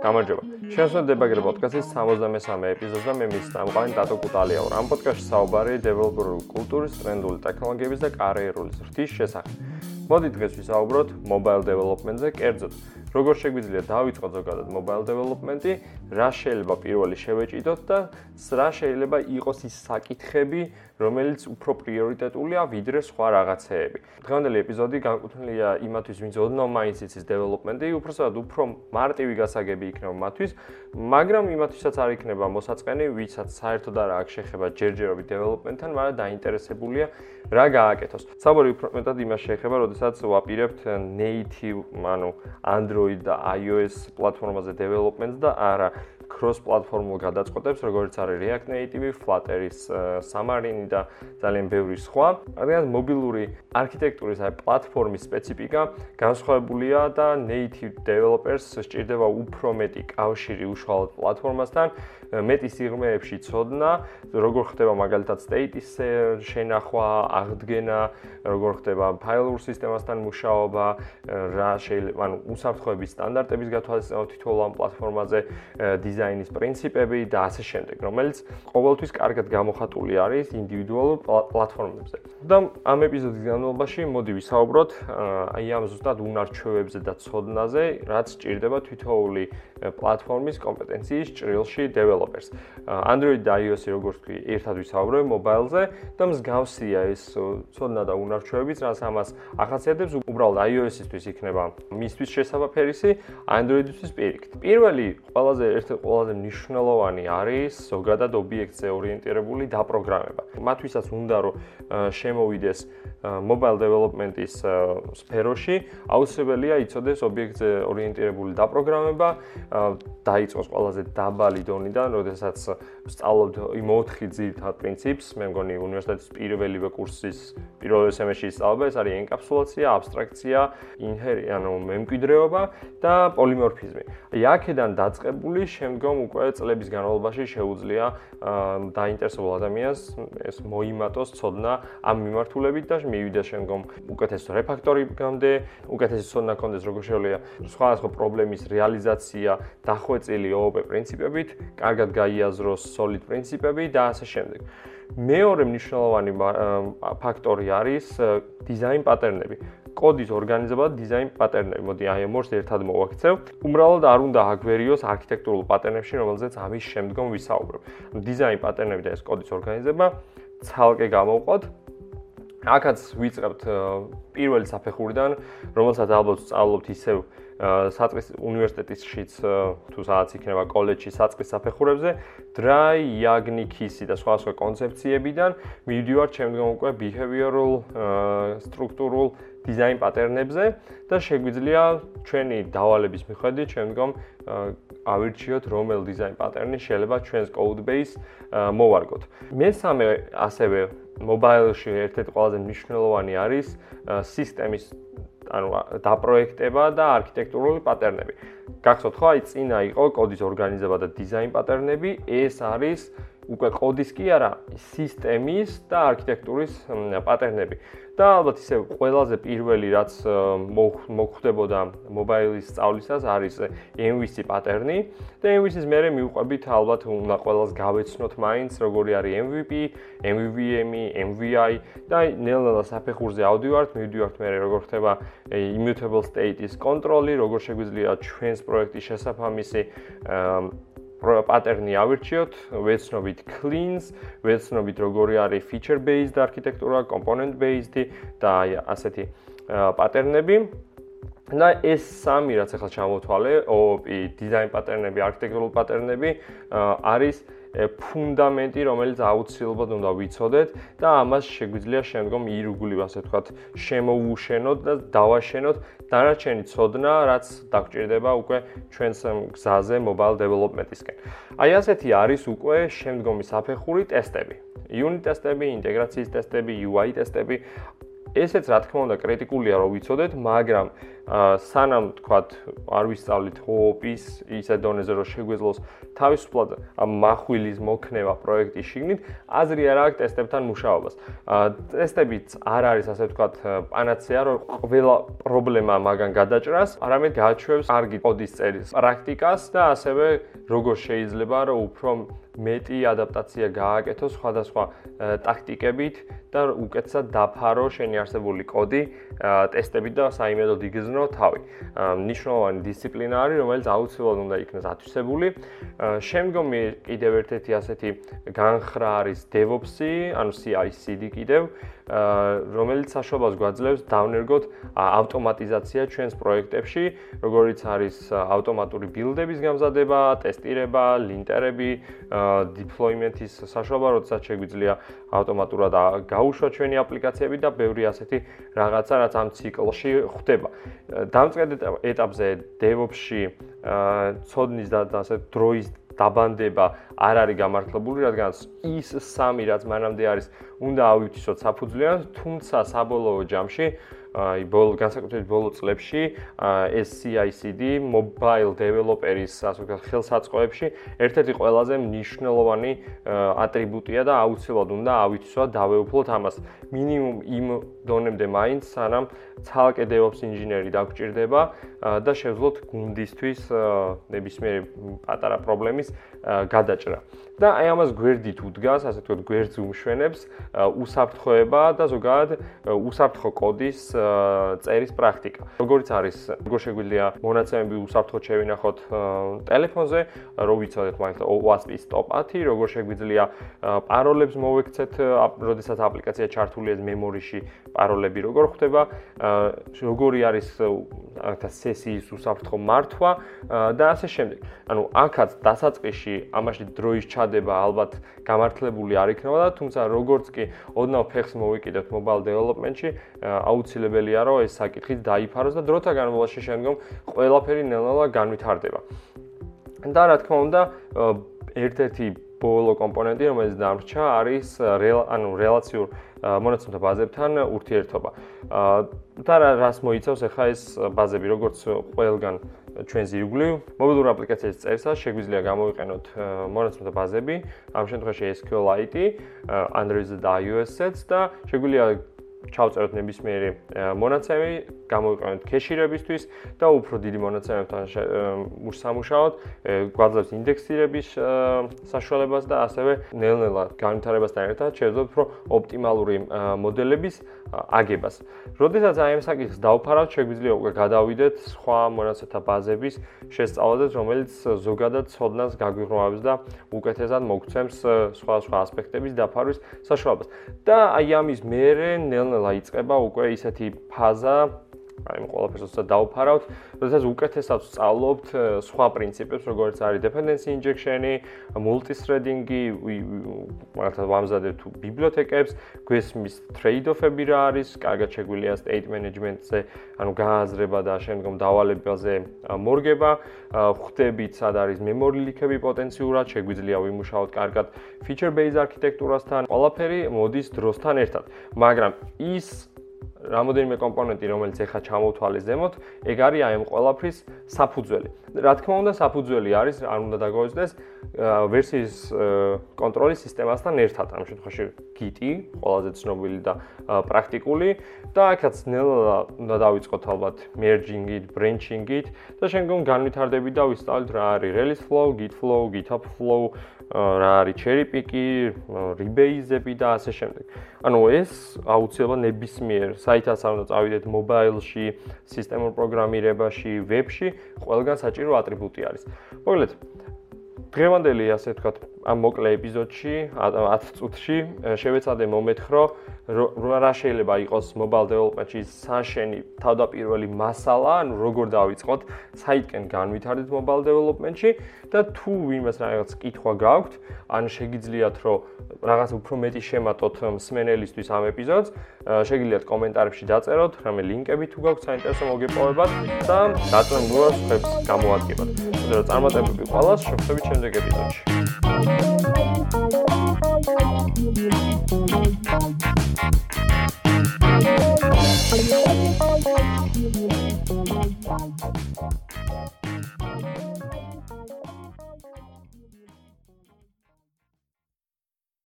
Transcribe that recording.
გამარჯობა. შენსო დებაგერ პოდკასტის 63 ეპიზოდს და მე მის სამყარო დატო კუტალია ვარ. ამ პოდკასტში საუბარი დეველოპერული კულტურის, ტრენდული ტექნოლოგიების და კარიერული ზრდის შესახებ. მოდი დღეს ვისაუბროთ mobile development-ზე კერძოდ. როგორ შეგვიძლია დავიწყოთ ზოგადად mobile development-ი, რა შეიძლება პირველი შევეჭიდოთ და რა შეიძლება იყოს ის საკითხები, რომელიც უფრო პრიორიტეტულია ვიდრე სხვა რაღაცეები. დღევანდელი ეპიზოდი განკუთვნილია იმათვის, ვინც ოდნავ მაინც იცის დეველოპმენტი, უბრალოდ უფრო მარტივი გასაგები იქნება მათთვის, მაგრამ იმათვისაც არ იქნება მოსაწყენი, ვისაც საერთოდ არ აქვს შეხება ჯერჯერობით დეველოპმენტთან, მაგრამ დაინტერესებულია რა გააკეთოს. საბოლოო უფრო მეტად იმას შეეხება, როდესაც ვაპირებთ native, ანუ Android და iOS პლატფორმაზე დეველოპმენტს და არა cross platformულ გადაწყვეტებს, როგორც არის React Native, Flutter-ის Xamarin და ძალიან ბევრი სხვა. რადგან მობილური არქიტექტურის აი პლატფორმის სპეციფიკა განსხვავებულია და native developers სჭირდება უფრო მეტი კავშირი უშუალოდ პლატფორმასთან, მეტი სიღრმეებში ცოდნა, როგორ ხდება მაგალითად state-ის შენახვა, აღდგენა, როგორ ხდება ფაილურ სისტემასთან მუშაობა, რა შეიძლება, ანუ უსაფრთხოების სტანდარტების გათვალისწინება თითოეულ ამ პლატფორმაზე, დიზაინის პრინციპები და ასე შემდეგ, რომელიც ყოველთვის კარგად გამოხატული არის ინდივიდუალურ პლატფორმებზე. და ამ ეპიზოდის განმავლობაში მოდი ვისაუბროთ აი ამ ზუსტად უნარჩვევებზე და ცოდნაზე, რაც სჭირდება თითოეული პლატფორმის კომპეტენციის ჭრილში დეველოპერს. Android და iOS როგორც თქვი, ერთად ვისაუბრებ mobile-ზე და მსგავსია ეს ცოდნა და უნარჩვევებიც, რაც ამას ახასიათებს, უბრალოდ iOS-ისთვის იქნება მისთვის შესაძაფერისი, Android-ისთვის პირიქით. პირველი ყველაზე ერთ-ერთი ყველაზე მნიშვნელოვანი არის ზოგადად ობიექტზე ორიენტირებული დაპროგრამება. მათთვისაც უნდა რომ შემოვიდეს mobile development-ის სფეროში, აუცილებელია იცოდეს ობიექტზე ორიენტირებული დაპროგრამება, დაიწყოს ყველაზე დაბალი დონიდან, როდესაც სწავლობთ იმ 4 ძირითად პრინციპს, მე მგონი უნივერსიტეტის პირველივე კურსის პირველ სემესტრში სწავლობ, ეს არის ენკაფსულაცია, აბსტრაქცია, ინჰერი, ანუ მემკვიდრეობა და პოლიმორფიზმი. აი აქედან დაწყებული შემდგომ უკვე წლების განმავლობაში შეუძლია დაინტერესებულ ადამიანს ეს მოიმატოს ცოდნა ამ მიმართულებით და მივიდა შემდგომ უკეთეს რეფაქტორინგამდე, უკეთესი ცოდნა კონდეს როგორ შეუძლია სხვადასხვა პრობლემის რეალიზაცია დახვეწილი OOP პრინციპებით, კარგად გაიაზროს solid პრინციპები და ასე შემდეგ. მეორე მნიშვნელოვანი ფაქტორი არის დიზაინ პატერნები. კოდის ორგანიზება და დიზაინ პატერნები. მოდი აი ამორს ერთად მოვაქცევ. უმრავლოდ არ უნდა აგვერიოს არქიტექტურულ პატერნებში, რომელზეც ამის შემდგომ ვისაუბრებ. დიზაინ პატერნები და ეს კოდის ორგანიზება ცალკე გამოვყოთ. აქაც ვიწყებთ პირველი საფეხურიდან, რომელსაც ალბათ სწავლობთ ისევ საწყის უნივერსიტეტისშიც თუ სადაც იქნება კოლეჯში საწყის საფეხურებზე dry yagnikisi და სხვა სხვა კონცეფციებიდან მივიდივართ შემდგომ უკვე behavioral სტრუქტურულ დიზაინ პატერნებზე და შეგვიძლია ჩვენი დავალების მიხედვით შემდგომ ავირჩიოთ რომელ დიზაინ პატერნი შეიძლება ჩვენს code base მოვარგოთ. მესამე ასევე mobile-ში ერთ-ერთი ყველაზე მნიშვნელოვანი არის სისტემის ანუ დაპროექტება და არქიტექტურული პატერნები. გახსოვთ ხო, აი წინა იყო კოდის ორგანიზება და დიზაინ პატერნები, ეს არის უკვე კოდის კი არა, სისტემის და არქიტექტურის პატერნები. და ალბათ ისე ყველაზე პირველი რაც მოხდებოდა მობაილის სწავლისას არის MVC პატერნი და MVC-ს მე მივყვებით ალბათ უნდა ყველას გავეცნოთ მაინც როგორი არის MVP, MVVM, MVI და ნელ-ნელა საფეხურზე ავდივართ, მივდივართ მე როგორ ხდება immutable state-ის კონტროლი, როგორ შეგვიძლია ჩვენს პროექტის შესაფამისი პატერნი ავირჩიოთ, ვეცნობით cleans, ვეცნობით როგორი არის feature based არქიტექტურა, component based და აი ასეთი პატერნები. და ეს სამი რაც ახლა ჩამოთვალე, OOP, design პატერნები, architectural პატერნები არის ფუნდამენტი, რომელიც აუცილებლად უნდა ვიცოდეთ და ამას შეგვიძლია შემდგომ ირგვლივ ასე ვთქვათ, შემოუშენოთ და დავაშენოთ დანარჩენი ცოდნა, რაც დაგჭირდება უკვე ჩვენს გზაზე mobile development-ისკენ. აი ასეთი არის უკვე შემდგომი საფეხური ტესტები. unit ტესტები, ინტეგრაციის ტესტები, UI ტესტები ესეც რა თქმა უნდა კრიტიკულია რომ ვიცოდეთ, მაგრამ სანამ თქვათ არ ვისწავლით ჰოპის ისე დონეზე რომ შეგვეძლოს თავისუფლად ამ מחვილის მოქნება პროექტის შიგნით, აზრი არ აქვს ტესტებთან მუშაობას. ტესტებიც არ არის ასე ვთქვათ პანაცეა რომ ყველა პრობლემა მაგან გადაჭრას, არამედ გააჩვევს კარგი კოდის წერის პრაქტიკას და ასევე როგორ შეიძლება რომ უფრო მეტი ადაპტაცია გააკეთო სხვადასხვა ტაქტიკებით და უკეთესად დაფარო შენი არსებული კოდი ტესტებით და საიმედოდ იგზნო თავი. ნიშნულოვანი დისციპლინა არის, რომელიც აუცილებლად უნდა იქნას ათვისებული. შემდგომი კიდევ ერთ-ერთი ასეთი განხრა არის DevOps-ი, ანუ CI/CD კიდევ, რომელიც საშუალებას გვაძლევს დავნერგოთ ავტომატიზაცია ჩვენს პროექტებში, როგორიც არის ავტომატური ბილდების გამზადება, ტესტირება, ლინტერები, deployment-ის საშუალება, როდესაც შეგვიძლია ავტომატურად გაუშვა ჩვენი აპლიკაციები და ბევრი ასეთი რაღაცა, რაც ამ ციკლში ხდება. დამწყედ ეტაპზე DevOps-ში ცოდნის და ასე დროის დაბანდება არ არის გამართლებული, რადგან ის სამი რაც მანამდე არის, უნდა ავითვისოთ საფუძვლიან, თუმცა საბოლოო ჯამში აი ბოლო განსაკუთრებით ბოლო წლებში ეს CI/CD mobile developer-ის ასე ვთქვათ ხელსაწყოებში ერთ-ერთი ყველაზე მნიშვნელოვანი ატრიბუტია და აუცილებლად უნდა ავითვისოთ დავეუფლოთ ამას მინიმუმ იმ დონემდე მაინც სანამ ცალკე DevOps ინჟინერი დაგჭირდება და შევძლოთ გუნდისთვის ნებისმიერი პატარა პრობლემის გადაჭრა. და აი ამას გვერდით უდგას, ასე ვთქვათ, გვერდს უმშვენებს უსაფრთხოება და ზოგადად უსაფრთხო კოდის წერის პრაქტიკა. როგორიც არის, როგორ შეგვიძლია მონაცემები უსაფრთხოდ შევინახოთ ტელეფონზე, რო ვიცოდეთ მაგალითად OWASP stop 10, როგორ შეგვიძლია პაროლებს მოვექცეთ, როდესაც აპლიკაცია ჩართულია მემორიში, პაროლები როგორ ხდება, როგორი არის აქ სესიის უსაფრთხო მართვა და ასე შემდეგ. ანუ აქაც დასაწყისში ამაში დროის ჩადება ალბათ გამართლებული არ იქნება და თუმცა როგორც კი ოდნავ ფეხს მოვიკიდეთ mobile development-ში, აუცილებელია რომ ეს საკითხიც დაიფაროს და დროთა განმავლობაში შემდგომ ყველაფერი ნელ-ნელა განვითარდება. და რა თქმა უნდა, ერთ-ერთი ბოლო კომპონენტი, რომელიც დამრჩა, არის ანუ რელაციურ მონაცემთა ბაზებთან ურთიერთობა. და რას მოიცავს ახლა ეს ბაზები, როგორც ყველგან ჩვენ ზირგვლივ მობილურ აპლიკაციების წერსა შეგვიძლია გამოვიყენოთ მონაცემთა ბაზები, ამ შემთხვევაში SQLite, Android-ზე და iOS-ზე და შეგვიძლია ჩავწეროთ ნებისმიერი მონაცემი, გამოვიყენოთ кеშირებისთვის და უფრო დიდი მონაცემებთან მუშაობთ, გვაძლევს ინდექსირების საშუალებას და ასევე ნელ-ნელა განვითარებასთან ერთად შეძლოთ უფრო ოპტიმალური მოდელების აგებას. როდესაც აი ამ საკითხს დავფარავთ, შეგვიძლია უკვე გადავიდეთ სხვა მონაცემთა ბაზების შესწავლაზე, რომელიც ზოგადად ცოდნას გაგვიღრმავებს და უკეთესად მოგცემს სხვა სხვა ასპექტების დაფარვის საშუალებას. და აი ამის მერე ნელ-ნელა იწყება უკვე ისეთი ფაზა, აი ყველაფერს უბრალოდ დავფარავთ, როდესაც უკეთესად სწავლობთ სხვა პრინციპებს, როგორც არის dependency injection-ი, multi-threading-ი, მაგალითად ვამზადებთ ბიბლიოთეკებს, გვესმის trade-off-ები რა არის, კარგად შეგვიძლია state management-ზე, ანუ გააზრება და შემდგომ დავალებაზე მორგება, ხვდებით სად არის memory leak-ები პოტენციურად, შეგვიძლია ვიმუშაოთ კარგად feature-based არქიტექტურასთან, ყველაფერი მოდის დროსთან ერთად. მაგრამ ის რამოდენიმე კომპონენტი, რომელიც ეხა ჩამოვთვალეს ზემოთ, ეგ არის აი ამ ყველაფრის საფუძველი. რა თქმა უნდა, საფუძველი არის, არ უნდა დაგვაუწყდეს ვერსიის კონტროლის სისტემასთან ერთად. ამ შემთხვევაში Git-ი, ყველაზე ცნობილი და პრაქტიკული და აქაც ნელა უნდა დავიწყოთ ალბათ merging-ით, branching-ით და შემდგომ განვითარდებით და ვისწავლით რა არის release flow, git flow, github flow, რა არის cherry pick-ი, rebase-ები და ასე შემდეგ. ანუ ეს აუცილებლად ნებისმიერ საითაც არ უნდა წავიდეთ mobile-ში, სისტემურ პროგრამირებაში, web-ში, ყველგან საჭირო ატრიბუტი არის. მოკლედ, დღევანდელი ასე ვთქვათ, ამ მოკლე ეპიზოდში, 10 წუთში შევეცადე მომეთქრო რა შეიძლება იყოს mobile development-ში საშენი თავდაპირველი მასალა, ანუ როგორ დავიწყოთ საიტკენ განვითარდეთ mobile development-ში და თუ ვინმეს რაღაც კითხვა გაქვთ, ან შეგიძლიათ რომ რაღაც უფრო მეტი შემატოთ მსმენელისთვის ამ ეპიზოდს, შეგიძლიათ კომენტარებში დაწეროთ, რამე ლინკები თუ გაქვთ საინტერესო მოგეპოვებათ და დაწუნებულად ხებს გამოადგებათ. რომ წარმატებები ყველას, შეხვდებით შემდეგ ეპიზოდში. Bye.